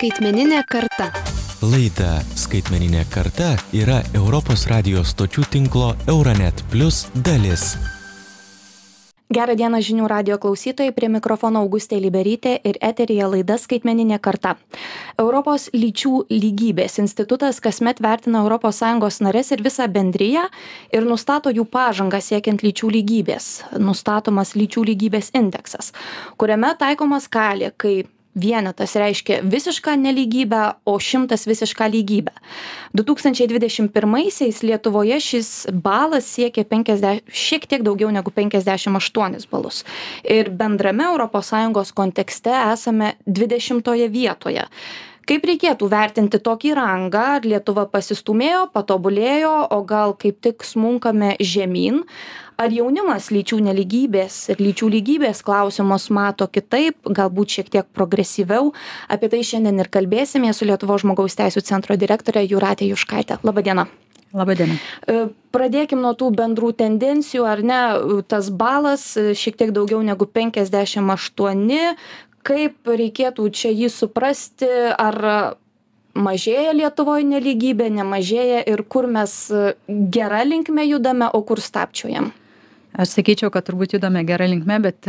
Skaitmeninė karta. Laida Skaitmeninė karta yra Europos radijos stočių tinklo Euronet Plus dalis. Gerą dieną žinių radio klausytojai, prie mikrofono Augustė Liberytė ir eterija laida Skaitmeninė karta. Europos lyčių lygybės institutas kasmet vertina ES narės ir visą bendryją ir nustato jų pažangą siekiant lyčių lygybės. Nustatomas lyčių lygybės indeksas, kuriame taikoma skalė, kai vienetas reiškia visišką nelygybę, o šimtas visišką lygybę. 2021-aisiais Lietuvoje šis balas siekia 50, šiek tiek daugiau negu 58 balus. Ir bendrame ES kontekste esame 20 vietoje. Kaip reikėtų vertinti tokį rangą, ar Lietuva pasistumėjo, patobulėjo, o gal kaip tik smunkame žemyn, ar jaunimas lyčių neligybės ir lyčių lygybės klausimus mato kitaip, galbūt šiek tiek progresyviau. Apie tai šiandien ir kalbėsime su Lietuvo žmogaus teisų centro direktorė Juratė Juškaitė. Labadiena. Labadiena. Pradėkim nuo tų bendrų tendencijų, ar ne, tas balas šiek tiek daugiau negu 58, kaip reikėtų čia jį suprasti, ar mažėja Lietuvoje neligybė, nemažėja ir kur mes gerą linkmę judame, o kur stapčiojam? Aš sakyčiau, kad turbūt judame gerą linkmę, bet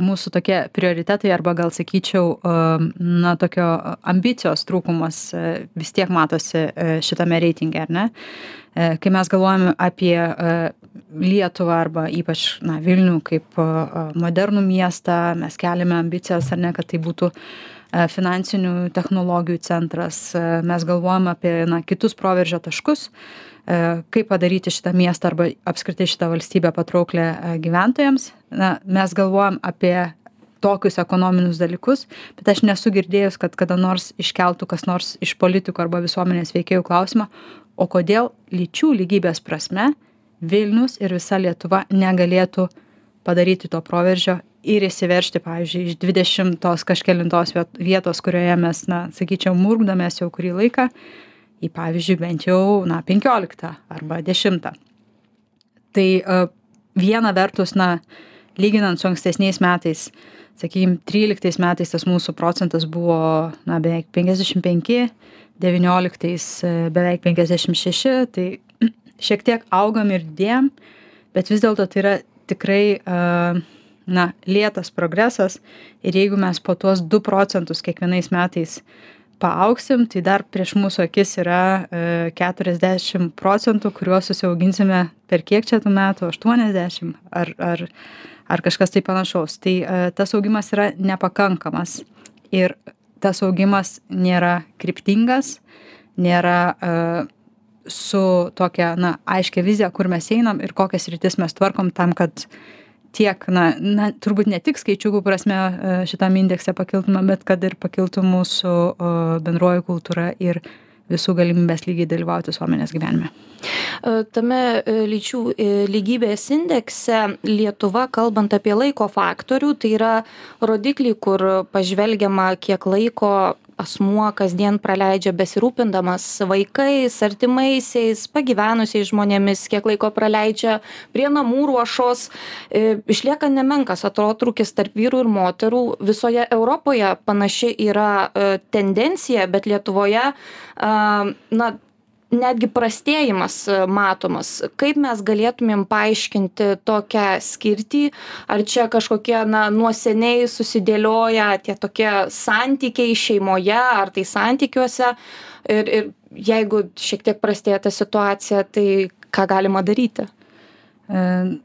mūsų tokie prioritetai arba gal sakyčiau, na, tokio ambicijos trūkumas vis tiek matosi šitame reitinge, ar ne? Kai mes galvojame apie Lietuvą arba ypač na, Vilnių kaip modernų miestą, mes keliame ambicijas ar ne, kad tai būtų finansinių technologijų centras, mes galvojame apie na, kitus proveržio taškus, kaip padaryti šitą miestą arba apskritai šitą valstybę patrauklę gyventojams. Na, mes galvojam apie tokius ekonominius dalykus, bet aš nesu girdėjus, kad kada nors iškeltų kas nors iš politikų arba visuomenės veikėjų klausimą, o kodėl lyčių lygybės prasme Vilnius ir visa Lietuva negalėtų padaryti to proveržio ir įsiveršti, pavyzdžiui, iš 20 kažkelintos vietos, kurioje mes, na, sakyčiau, murgdomės jau kurį laiką, į, pavyzdžiui, bent jau, na, 15 arba 10. Tai uh, viena vertus, na, lyginant su ankstesniais metais, sakykime, 13 metais tas mūsų procentas buvo, na, beveik 55, 19 beveik 56, tai šiek tiek augam ir dėm, bet vis dėlto tai yra tikrai, na, lėtas progresas ir jeigu mes po tuos 2 procentus kiekvienais metais paauksim, tai dar prieš mūsų akis yra 40 procentų, kuriuos susiauginsime per kiek čia tų metų, 80 ar, ar, ar kažkas tai panašaus. Tai tas augimas yra nepakankamas ir tas augimas nėra kryptingas, nėra uh, su tokia na aiškia vizija kur mes einam ir kokias sritis mes tvarkom tam kad tiek na na turbūt ne tik skaičiukų prasme e, šitam indekse pakiltume bet kad ir pakiltų mūsų bendroji kultūra ir visų galimybės lygiai dalyvauti visuomenės gyvenime. E, tame e, lyčių lygybės indekse Lietuva, kalbant apie laiko faktorių, tai yra rodikliai, kur pažvelgiama, kiek laiko asmuo kasdien praleidžia besirūpindamas vaikais artimaisiais pagyvenusiais žmonėmis kiek laiko praleidžia prie namų ruošos. E, išlieka nemenkas atotrūkis tarp vyrų ir moterų. Visoje europoje panaši yra e, tendencija bet lietuvoje na netgi prastėjimas e, matomas. Kaip mes galėtumėm paaiškinti tokią skirtį? Ar čia kažkokie na nuo seniai susidėlioję tie tokie santykiai šeimoje ar tai santykiuose? Ir ir jeigu šiek tiek prastėja ta situacija tai ką galima daryti? E,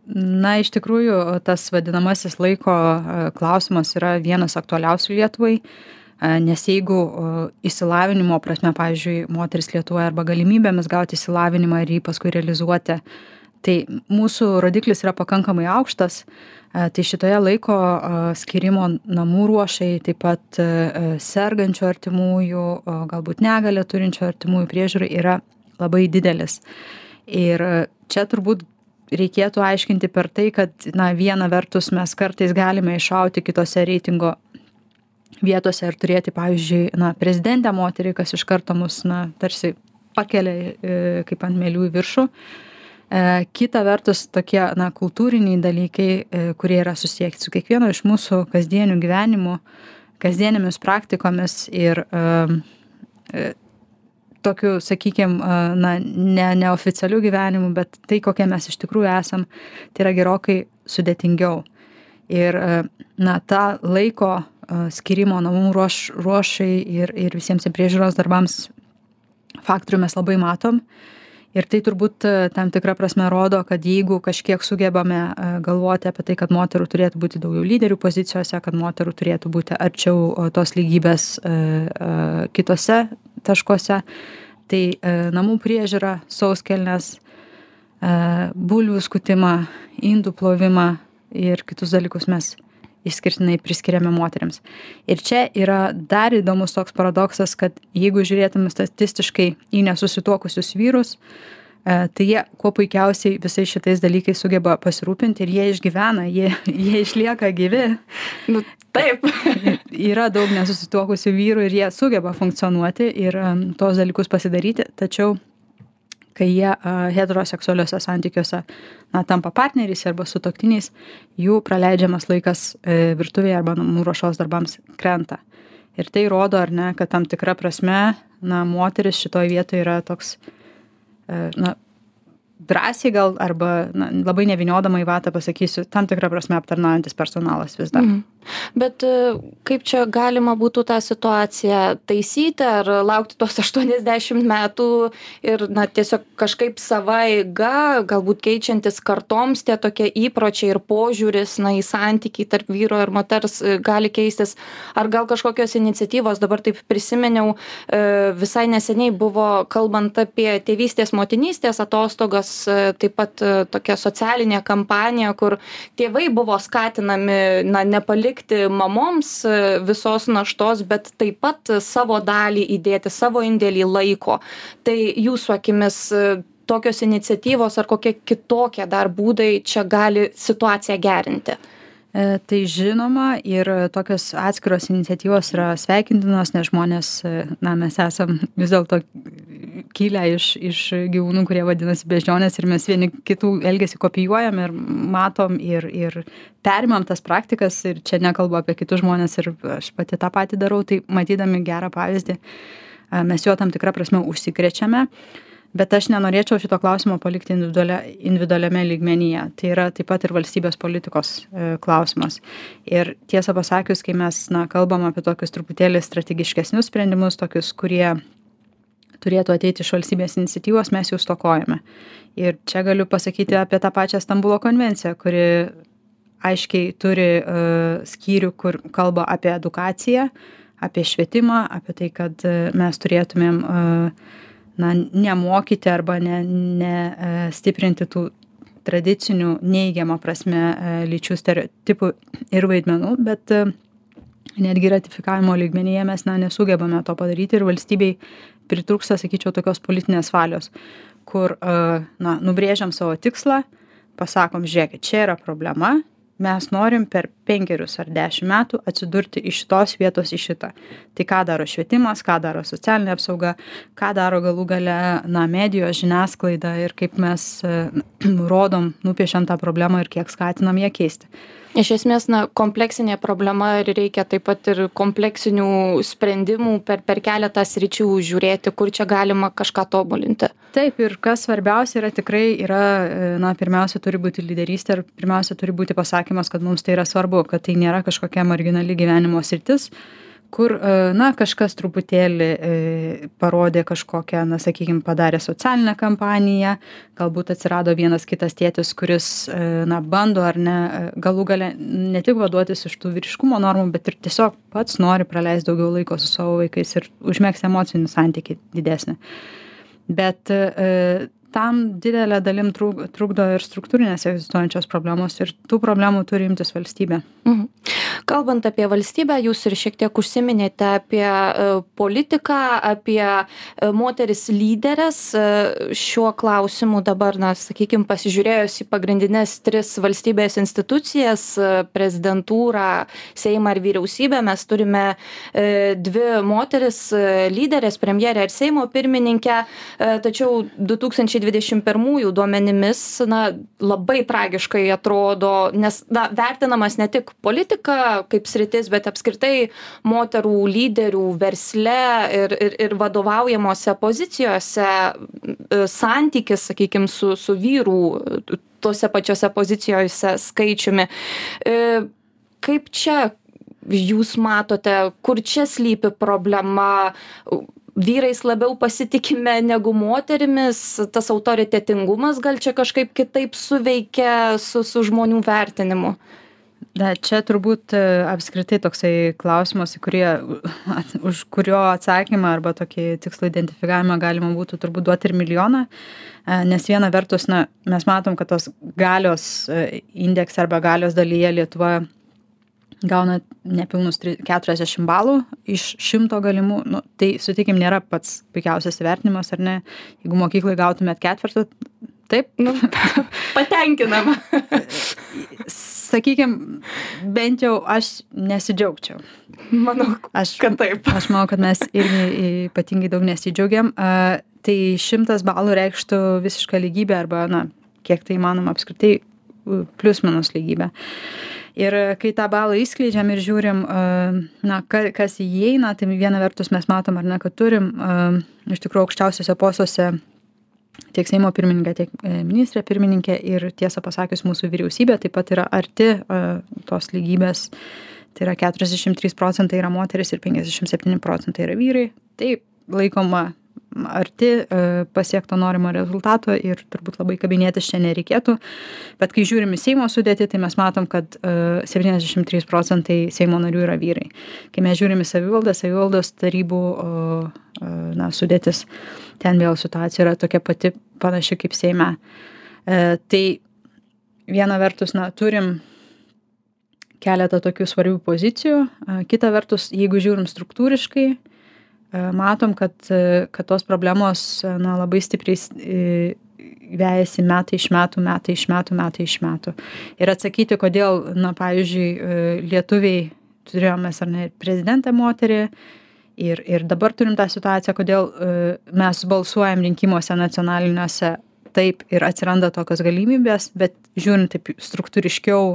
Na, iš tikrųjų, tas vadinamasis laiko e, klausimas yra vienas aktualiausių Lietuvai nes jeigu išsilavinimo prasme, pavyzdžiui, moteris Lietuvoje arba galimybėmis gauti išsilavinimą ir jį paskui realizuoti, tai mūsų rodiklis yra pakankamai aukštas, tai šitoje laiko skirimo namų ruošai, taip pat sergančių artimųjų, galbūt negalę turinčių artimųjų priežiūrai yra labai didelis. Ir čia turbūt reikėtų aiškinti per tai, kad, na, viena vertus mes kartais galime iššauti kitose reitingo vietose ir turėti, pavyzdžiui, na, prezidentę moterį, kas iš karto mus, na, tarsi pakelia e, kaip ant mėlių į viršų. E, kita vertus, tokie, na, kultūriniai dalykai, e, kurie yra susiekti su kiekvieno iš mūsų kasdieniu gyvenimu, kasdienėmis praktikomis ir tokiu, sakykime, na, ne, neoficialiu gyvenimu, bet tai, kokie mes iš tikrųjų esam, tai yra gerokai sudėtingiau. Ir, na, tą laiko skirimo namų ruoš, ruošai ir, ir visiems priežiūros darbams faktorių mes labai matom. Ir tai turbūt tam tikrą prasme rodo, kad jeigu kažkiek sugebame galvoti apie tai, kad moterų turėtų būti daugiau lyderių pozicijose, kad moterų turėtų būti arčiau tos lygybės kitose taškuose, tai namų priežiūra, sauskelnes, bulvių skutimą, indų plovimą ir kitus dalykus mes išskirtinai priskiriame moteriams. Ir čia yra dar įdomus toks paradoksas, kad jeigu žiūrėtume statistiškai į nesusituokusius vyrus, e, tai jie kuo puikiausiai visais šitais dalykais sugeba pasirūpinti ir jie išgyvena, jie, jie išlieka gyvi. Nu, taip. yra daug nesusituokusių vyrų ir jie sugeba funkcionuoti ir um, tos dalykus pasidaryti, tačiau kai jie heteroseksualiuose santykiuose na, tampa partneriais arba sutoktiniais, jų praleidžiamas laikas e, virtuvėje arba namų ruošos darbams krenta. Ir tai rodo, ar ne, kad tam tikra prasme, na, moteris šitoje vietoje yra toks, e, na, drąsiai gal arba na, labai neviniodama į vatą pasakysiu, tam tikrą prasme aptarnaujantis personalas vis dar. Mm. Bet e, kaip čia galima būtų tą situaciją taisyti, ar laukti tos 80 metų ir na, tiesiog kažkaip sava eiga, galbūt keičiantis kartoms tie tokie įpročiai ir požiūris na, į santykiai tarp vyro ir moters e, gali keistis, ar gal kažkokios iniciatyvos, dabar taip prisiminiau, e, visai neseniai buvo kalbant apie tėvystės motinystės atostogas, taip pat tokia socialinė kampanija, kur tėvai buvo skatinami na, nepalikti palikti mamoms e, visos naštos, bet taip pat savo dalį įdėti, savo indėlį laiko. Tai jūsų akimis e, tokios iniciatyvos ar kokie kitokie dar būdai čia gali situaciją gerinti? E, tai žinoma ir tokios atskiros iniciatyvos yra sveikintinos, nes žmonės, e, na, mes esam vis dėlto kilę iš, iš gyvūnų, kurie vadinasi bežionės ir mes vieni kitų elgesį kopijuojam ir matom ir, ir perimam tas praktikas ir čia nekalbu apie kitus žmonės ir aš pati tą patį darau, tai matydami gerą pavyzdį e, mes jo tam tikrą prasme užsikrečiame. Uh, bet aš nenorėčiau šito klausimo palikti individualia individualiame lygmenyje. Tai yra taip pat ir valstybės politikos e, klausimas. Ir tiesą pasakius kai mes na kalbam apie tokius truputėlį strategiškesnius sprendimus tokius kurie turėtų ateiti iš valstybės iniciatyvos mes jų stokojame. Ir čia galiu pasakyti apie tą pačią stambulo konvenciją kuri aiškiai turi uh, skyrių kur kalba apie edukaciją apie švietimą apie tai kad uh, mes turėtumėm uh, na nemokyti arba ne ne e, stiprinti tų tradicinių neigiama prasme e, lyčių stereotipų ir vaidmenų bet e, netgi ratifikavimo lygmenyje mes na nesugebame to padaryti ir valstybei pritrūksta sakyčiau tokios politinės valios kur na nubrėžiam savo tikslą pasakom žiūrėkit čia yra problema mes norim per penkerius ar dešim metų atsidurti iš šitos vietos į šitą. Tai ką daro švietimas ką daro socialinė apsauga ką daro galų gale na medijos žiniasklaida ir kaip mes rodom nupiešiam tą problemą ir kiek skatinam ją keisti iš esmės na kompleksinė problema ir reikia taip pat ir kompleksinių sprendimų per per keletą sričių žiūrėti kur čia galima kažką tobulinti. Taip ir kas svarbiausia yra tikrai yra na pirmiausia turi būti lyderystė ir pirmiausia turi būti pasakymas kad mums tai yra svarbu kad tai nėra kažkokia marginali gyvenimo sritis kur e, na kažkas truputėlį e, parodė kažkokią na sakykim padarė socialinę kampaniją. Galbūt atsirado vienas kitas tėtis kuris e, na bando ar ne galų gale ne tik vaduotis iš tų vyriškumo normų bet ir tiesiog pats nori praleist daugiau laiko su savo vaikais ir užmegzti emocinį santykį didesnį. Bet tam didele dalim truk trukdo ir struktūrinės egzistuojančios problemos ir tų problemų turi imtis valstybė. Mhm. Kalbant apie valstybę jūs ir šiek tiek užsiminėte apie e, politiką apie e, moteris lyderes e, šiuo klausimu dabar na sakykim pasižiūrėjus į pagrindines tris valstybės institucijas prezidentūrą seimą ir vyriausybę mes turime dvi moteris lyderes premjerę ir seimo pirmininkę. Tačiau du tūkstančiai dvidešim pirmųjų duomenimis na labai tragiškai atrodo nes na vertinamas ne tik politika kaip sritis bet apskritai moterų lyderių versle ir ir ir vadovaujamose pozicijose santykis sakykim su su vyrų tose pačiose pozicijose skaičiumi. Kaip čia jūs matote kur čia slypi problema? Vyrais labiau pasitikime negu moterimis? Tas autoritetingumas gal čia kažkaip kitaip suveikia su su žmonių vertinimu na čia turbūt apskritai toksai klausimas į kurį už kurio atsakymą arba tokį tikslo identifikavimą galima būtų turbūt duoti ir milijoną nes viena vertus na mes matom kad tos galios indekse arba galios dalyje lietuva gauna nepilnus keturiasdešim balų iš šimto galimų. Nu tai sutikim nėra pats puikiausias įvertinimas ar ne? Jeigu mokykloj gautumėt ketvertą taip. Nu patenkinama sakykim bent jau aš nesidžiaugčiau. Manau aš kad taip. aš manau kad mes irgi ypatingai daug nesidžiaugiam. A tai šimtas balų reikštų visišką lygybę arba na kiek tai įmanoma apskritai plius minus lygybę. Ir kai tą balą išskleidžiam ir žiūrim na ka kas įeina tai viena vertus mes matom ar ne kad turim iš tikrųjų aukščiausiuose postuose tiek seimo pirmininkę tiek ministrę pirmininkę ir tiesą pasakius mūsų vyriausybė taip pat yra arti tos lygybės tai yra keturiasdešim trys procentai yra moterys ir penkiasdešim septyni procentai yra vyrai tai laikoma arti e, pasiekto norimo rezultato ir turbūt labai kabinėtis čia nereikėtų. Bet kai žiūrim į Seimo sudėtį, tai mes matom, kad 73 e, procentai Seimo narių yra vyrai. Kai mes žiūrim į savivaldą, savivaldos tarybų e, na, sudėtis, ten vėl situacija yra tokia pati panaši kaip Seime. Tai viena vertus, na, turim keletą tokių svarbių pozicijų, kita vertus, jeigu žiūrim struktūriškai, matom, kad, kad tos problemos na, labai stipriai vejasi metai iš metų, metai iš metų, metai iš metų. Ir atsakyti, kodėl, na, pavyzdžiui, lietuviai turėjome ar ne prezidentę moterį ir, ir dabar turim tą situaciją, kodėl mes balsuojam rinkimuose nacionaliniuose taip ir atsiranda tokios galimybės, bet žiūrint taip struktūriškiau,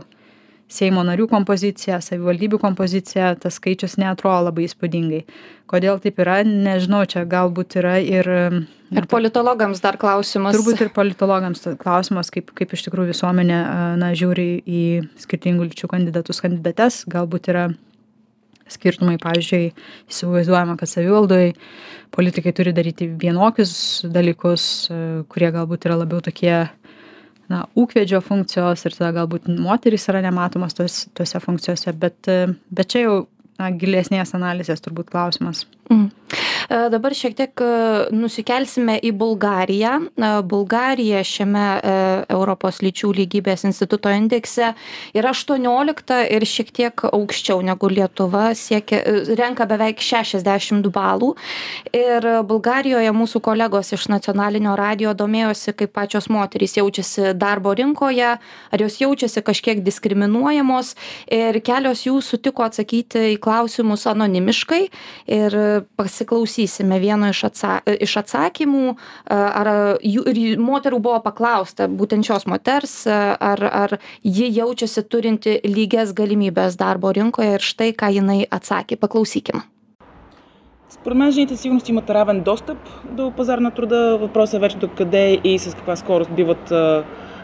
seimo narių kompozicija savivaldybių kompozicija tas skaičius neatrodo labai įspūdingai. Kodėl taip yra nežinau čia galbūt yra ir ir politologams dar klausimas. turbūt ir politologams klausimas kaip kaip iš tikrųjų visuomenė na žiūri į skirtingų lyčių kandidatus kandidates galbūt yra skirtumai pavyzdžiui įsivaizduojama kad savivaldoj politikai turi daryti vienokius dalykus kurie galbūt yra labiau tokie na ūkvedžio funkcijos ir tada galbūt moterys yra nematomos tos tose funkcijose bet bet čia jau na gilesnės analizės turbūt klausimas mhm. E, dabar šiek tiek e, nusikelsime į Bulgariją. E, Bulgarija šiame Europos lyčių lygybės instituto indekse yra 18 ir šiek tiek aukščiau negu Lietuva, siekia, renka beveik 60 balų. Ir Bulgarijoje mūsų kolegos iš nacionalinio radio domėjosi, kaip pačios moterys jaučiasi darbo rinkoje, ar jos jaučiasi kažkiek diskriminuojamos. Ir kelios jų sutiko atsakyti į klausimus anonimiškai ir pasiklausyti išklausysime vieno iš, atsa iš atsakymų, ar jų, ir moterų buvo paklausta, būtent šios moters, ar, ar ji jaučiasi turinti lygias galimybės darbo rinkoje ir štai ką jinai atsakė. Paklausykim. Според мен жените сигурно имат равен достъп до пазар на труда. Въпросът е вече до къде и с каква скорост биват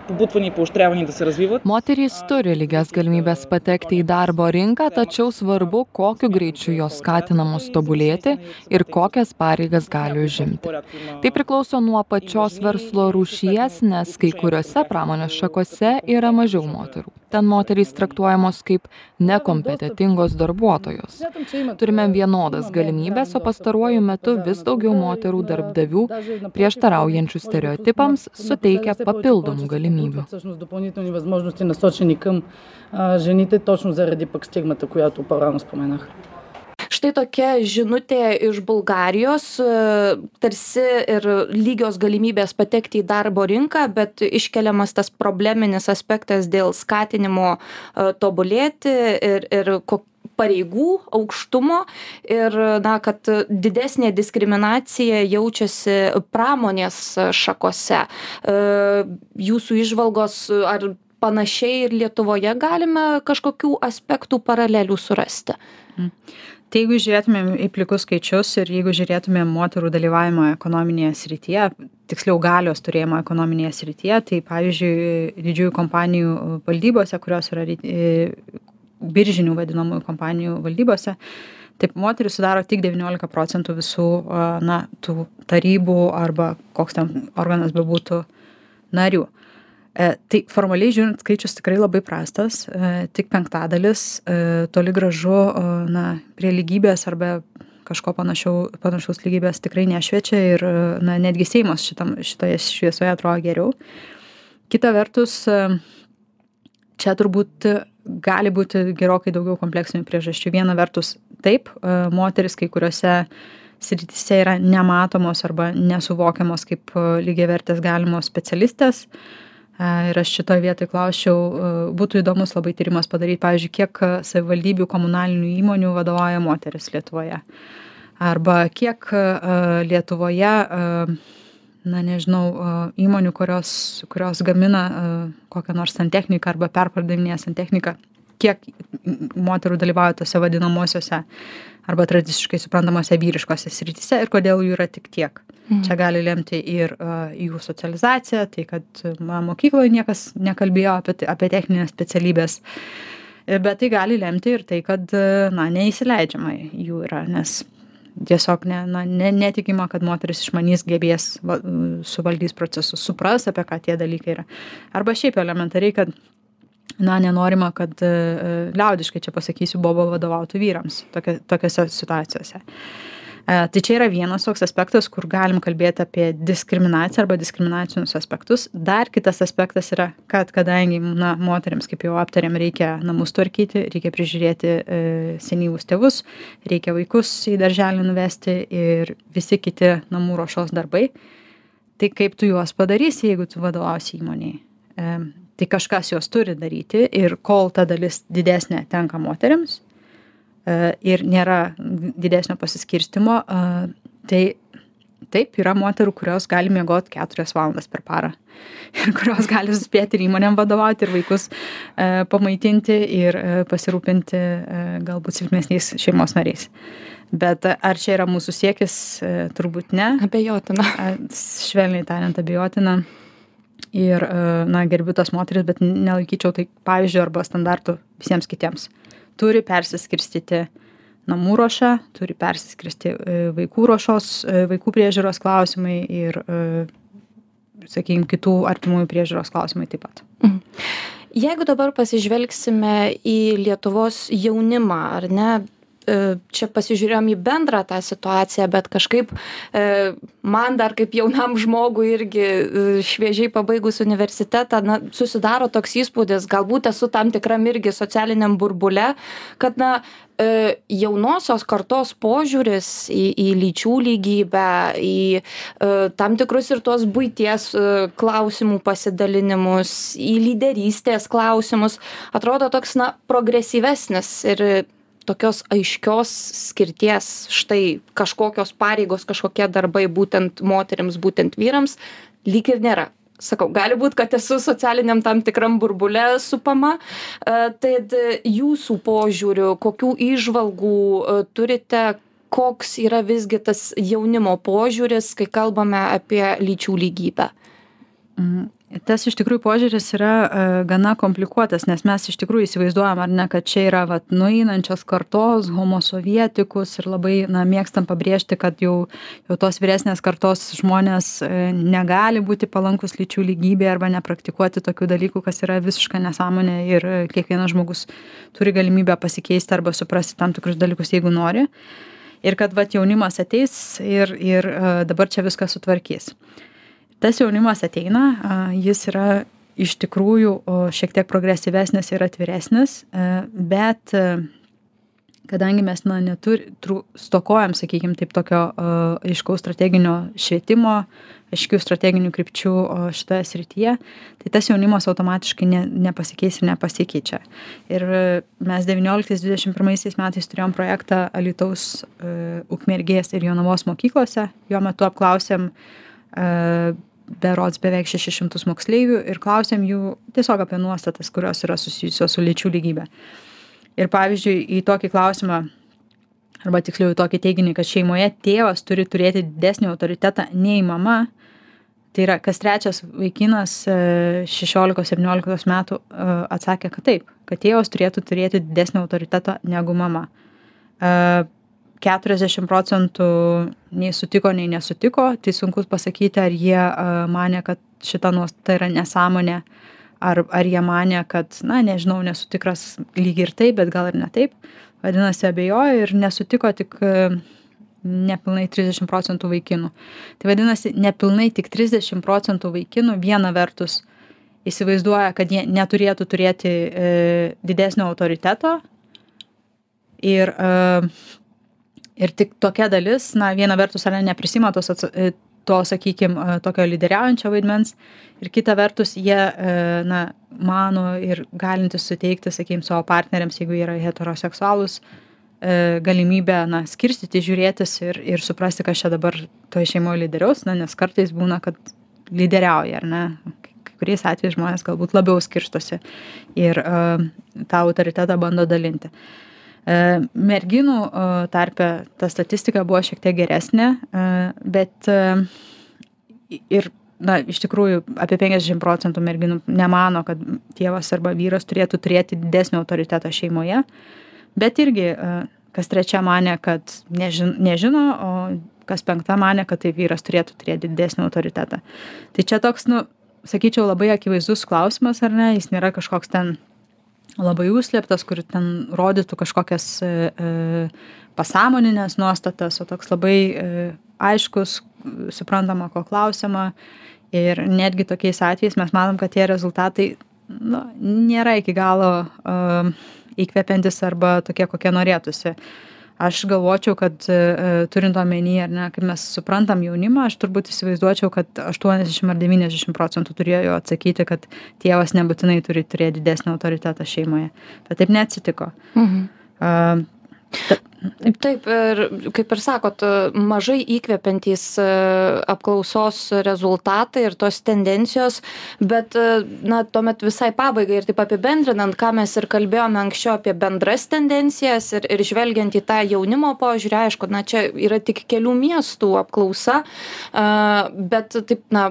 побутвани и поощрявани да се развиват. Moterys turi lygias galimybės patekti į darbo rinką, tačiau svarbu, kokiu greičiu jos skatinamos tobulėti ir kokias pareigas gali užimti. Tai priklauso nuo pačios verslo rūšies, nes kai kuriuose pramonės šakose yra mažiau moterų ten moterys traktuojamos kaip nekompetentingos darbuotojos. Turime vienodas galimybės, o pastaruoju metu vis daugiau moterų darbdavių prieštaraujančių stereotipams suteikia papildomų galimybių. Štai tokia žinutė iš bulgarijos tarsi ir lygios galimybės patekti į darbo rinką bet iškeliamas tas probleminis aspektas dėl skatinimo tobulėti ir ir ko pareigų aukštumo. Ir na kad didesnė diskriminacija jaučiasi pramonės šakose. Jūsų įžvalgos ar panašiai ir lietuvoje galime kažkokių aspektų paralelių surasti Tai jeigu žiūrėtumėm į plikus skaičius ir jeigu žiūrėtumėm moterų dalyvavimą ekonominėje srityje, tiksliau galios turėjimo ekonominėje srityje, tai pavyzdžiui, didžiųjų kompanijų valdybose, kurios yra biržinių vadinamųjų kompanijų valdybose, taip moteris sudaro tik 19 procentų visų na, tų tarybų arba koks ten organas bebūtų narių. E, tai formaliai žiūrint, skaičius tikrai labai prastas, e, tik penktadalis, e, toli gražu, na, prie lygybės arba kažko panašiau, panašaus lygybės tikrai nešviečia ir, na, netgi Seimas šitam, šitoje šviesoje atrodo geriau. Kita vertus, čia turbūt gali būti gerokai daugiau kompleksinių priežasčių. Viena vertus, taip, moteris kai kuriuose srityse yra nematomos arba nesuvokiamos kaip lygiavertės galimos specialistės. Uh, Ir aš šitoje vietoje klausčiau, būtų įdomus labai tyrimas padaryti, pavyzdžiui, kiek savivaldybių komunalinių įmonių vadovauja moteris Lietuvoje. Arba kiek Lietuvoje, na nežinau, įmonių, kurios, kurios gamina kokią nors santechniką arba perpardavinėja santechniką, kiek moterų dalyvauja tose vadinamosiose arba tradiciškai suprantamose vyriškose srityse ir kodėl jų yra tik tiek. Mhm. Čia gali lemti ir uh, jų socializacija, tai kad na, mokykloje niekas nekalbėjo apie, apie techninės specialybės, bet tai gali lemti ir tai, kad na, neįsileidžiama jų yra, nes tiesiog ne, na, ne, netikima, kad moteris išmanys gebės va, suvaldys procesus, supras, apie ką tie dalykai yra. Arba šiaip elementariai, kad na nenorima kad e, e, liaudiškai čia pasakysiu boba vadovautų vyrams tokia tokiose situacijose. E, tai čia yra vienas toks aspektas kur galim kalbėti apie diskriminaciją arba diskriminacinius aspektus. Dar kitas aspektas yra kad kadangi na moterims kaip jau aptarėm reikia namus tvarkyti reikia prižiūrėti senyvus tėvus reikia vaikus į darželį nuvesti ir visi kiti namų ruošos darbai tai kaip tu juos padarysi jeigu tu vadovausi įmonei tai kažkas juos turi daryti ir kol ta dalis didesnė tenka moteriams e, ir nėra didesnio pasiskirstimo, e, tai taip, yra moterų, kurios gali miegoti keturias valandas per parą. Ir kurios gali suspėti ir įmonėm vadovauti, ir vaikus e, pamaitinti, ir pasirūpinti galbūt silpnesniais šeimos nariais. Bet ar čia yra mūsų siekis, turbūt ne. Abejotina. Švelniai tariant, abejotina ir e, na gerbiu tas moteris bet nelaikyčiau tai pavyzdžiu arba standartu visiems kitiems. Turi persiskirstyti namų ruoša turi persiskirstyti e, vaikų ruošos e, vaikų priežiūros klausimai ir sakykim kitų artimųjų priežiūros klausimai taip pat. Mhm. Jeigu dabar pasižvelgsime į Lietuvos jaunimą, ar ne, čia pasižiūrėjom į bendrą tą situaciją, bet kažkaip e, man dar kaip jaunam žmogui irgi e, šviežiai pabaigus universitetą, na, susidaro toks įspūdis, galbūt esu tam tikram irgi socialiniam burbule, kad, na, jaunosios kartos požiūris į, į lyčių lygybę, į tam tikrus ir tuos būties klausimų pasidalinimus, į lyderystės klausimus, atrodo toks, na, progresyvesnis ir tokios aiškios skirties štai kažkokios pareigos kažkokie darbai būtent moterims būtent vyrams lyg ir nėra. Sakau gali būt kad esu socialiniam tam tikram burbule supama e, tad jūsų požiūriu kokių įžvalgų e, turite koks yra visgi tas jaunimo požiūris kai kalbame apie lyčių lygybę? Mhm tas iš tikrųjų požiūris yra e, gana komplikuotas nes mes iš tikrųjų įsivaizduojam ar ne kad čia yra vat nueinančios kartos homosovietikus ir labai na mėgstam pabrėžti kad jau jau tos vyresnės kartos žmonės e, negali būti palankūs lyčių lygybei arba nepraktikuoti tokių dalykų kas yra visiška nesąmonė ir e, kiekvienas žmogus turi galimybę pasikeisti arba suprasti tam tikrus dalykus jeigu nori. Ir kad vat jaunimas ateis ir ir dabar čia viską sutvarkys tas jaunimas ateina, jis yra iš tikrųjų šiek tiek progresyvesnis ir atviresnis, bet kadangi mes na, neturi, stokojam, sakykime, taip tokio aiškaus strateginio švietimo, aiškių strateginių krypčių šitoje srityje, tai tas jaunimas automatiškai ne, nepasikeis ir nepasikeičia. Ir e, mes 19-21 metais turėjom projektą Alitaus uh, Ukmergės ir Jonavos mokyklose, jo metu apklausėm uh, berods beveik 600 moksleivių ir klausėm jų tiesiog apie nuostatas, kurios yra susijusios su lyčių lygybė. Ir pavyzdžiui, į tokį klausimą, arba tiksliau į tokį teiginį, kad šeimoje tėvas turi turėti didesnį autoritetą nei mama, tai yra kas trečias vaikinas 16-17 e, metų e, atsakė, kad taip, kad tėvas turėtų turėti didesnį autoritetą negu mama. 40 e, procentų nei sutiko, nei nesutiko, tai sunku pasakyti, ar jie mane, kad šita nuostata yra nesąmonė, ar, ar jie mane, kad, na, nežinau, nesu tikras lyg ir taip, bet gal ir ne taip. Vadinasi, abejoju ir nesutiko tik nepilnai 30 procentų vaikinų. Tai vadinasi, nepilnai tik 30 procentų vaikinų viena vertus įsivaizduoja, kad jie neturėtų turėti e, didesnio autoriteto ir, e, ir tik tokia dalis, na, viena vertus ar ne, neprisima tos, e, to, sakykime, tokio lyderiaujančio vaidmens. Ir kita vertus jie, e, na, mano ir galintis suteikti, sakykime, savo partneriams, jeigu yra heteroseksualus, E, galimybę na skirstyti žiūrėtis ir ir suprasti kas čia dabar toj šeimoj lyderiaus na nes kartais būna kad lyderiauja ar ne? Kai kuriais atvejais žmonės galbūt labiau skirstosi ir e, tą autoritetą bando dalinti. e, merginų tarpe ta statistika buvo šiek tiek geresnė bet ir na iš tikrųjų apie penkiasdešim procentų merginų nemano kad tėvas arba vyras turėtų turėti didesnį autoritetą šeimoje bet irgi e, kas trečia manė, kad nežin, nežino, o kas penkta manė, kad tai vyras turėtų turėti didesnį autoritetą. Tai čia toks, nu, sakyčiau, labai akivaizdus klausimas, ar ne, jis nėra kažkoks ten labai užslėptas, kur ten rodytų kažkokias e, e, pasąmoninės nuostatas, o toks labai e, aiškus, suprantama, ko klausima. Ir netgi tokiais atvejais mes matom, kad tie rezultatai nu, nėra iki galo uh, įkvepiantys arba tokie, kokie norėtųsi. Aš galvočiau, kad e, turint omeny, ar ne, kaip mes suprantam jaunimą, aš turbūt įsivaizduočiau, kad 80 ar 90 procentų turėjo atsakyti, kad tėvas nebūtinai turi turėti didesnį autoritetą šeimoje. Bet taip neatsitiko. Mhm. Uh, Taip, ir kaip ir sakot, mažai įkvepiantys e, apklausos rezultatai ir tos tendencijos, bet, e, na, tuomet visai pabaigai ir taip apibendrinant, ką mes ir kalbėjome anksčiau apie bendras tendencijas ir, ir žvelgiant į tą jaunimo požiūrį, aišku, na, čia yra tik kelių miestų apklausa, bet taip, na,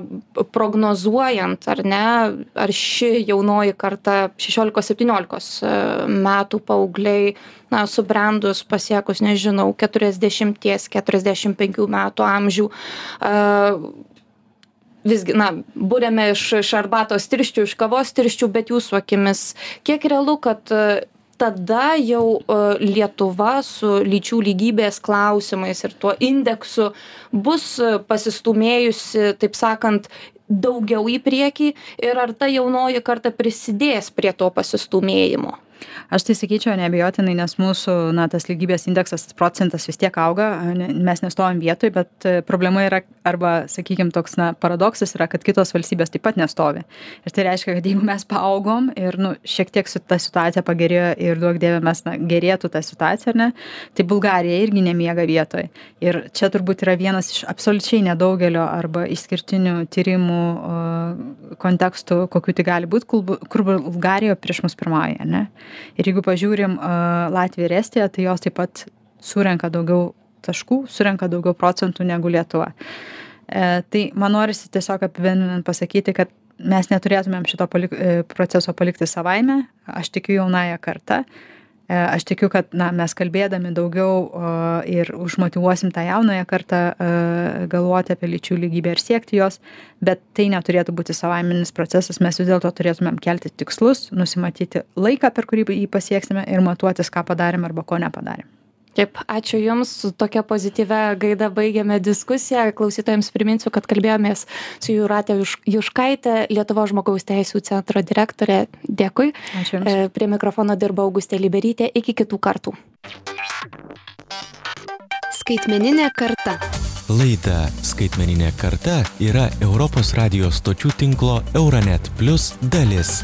prognozuojant, ar ne, ar ši jaunoji karta 16-17 e, metų paaugliai, na, subrendus pasiekus pasiekus, nežinau, 40-45 metų amžių. Visgi, na, būrėme iš, iš arbatos tirščių, iš kavos tirščių, bet jūsų akimis, kiek realu, kad tada jau Lietuva su lyčių lygybės klausimais ir tuo indeksu bus pasistumėjusi, taip sakant, daugiau į priekį ir ar ta jaunoji karta prisidės prie to pasistumėjimo? Aš tai sakyčiau neabejotinai nes mūsų na tas lygybės indeksas procentas vis tiek auga ne mes nestovim vietoj bet e, problema yra arba sakykim toks na paradoksas yra kad kitos valstybės taip pat nestovi. Ir tai reiškia kad jeigu mes paaugom ir nu šiek tiek su ta situacija pagerėjo ir duok dieve mes na gerėtų ta situacija ne tai bulgarija irgi nemiega vietoj. Ir čia turbūt yra vienas iš absoliučiai nedaugelio arba išskirtinių tyrimų kontekstų kokių tik gali būt kur bulgarija prieš mus pirmauja ane ir jeigu pažiūrim latviją ir estiją tai jos taip pat surenka daugiau taškų surenka daugiau procentų negu lietuva. E, tai man norisi tiesiog apibendrinant pasakyti kad mes neturėtumėm šito palik e, proceso palikti savaime. Aš tikiu jaunąja karta E, aš tikiu, kad na, mes kalbėdami daugiau ir užmotivuosim tą jaunąją kartą e, galvoti apie lyčių lygybę ir siekti jos, bet tai neturėtų būti savaiminis procesas, mes vis dėlto turėtumėm kelti tikslus, nusimatyti laiką, per kurį jį pasieksime ir matuotis, ką padarėm arba ko nepadarėm. Taip, ačiū Jums, su tokia pozityvia gaida baigėme diskusiją. Klausytojams priminsiu, kad kalbėjomės su Juratė Juškaitė, Lietuvo žmogaus teisų centro direktorė. Dėkui. Ačiū Jums. E, prie mikrofono dirba Augustė Liberytė. Iki kitų kartų. Skaitmeninė karta. Laida Skaitmeninė karta yra Europos radijos stočių tinklo Euronet Plus dalis.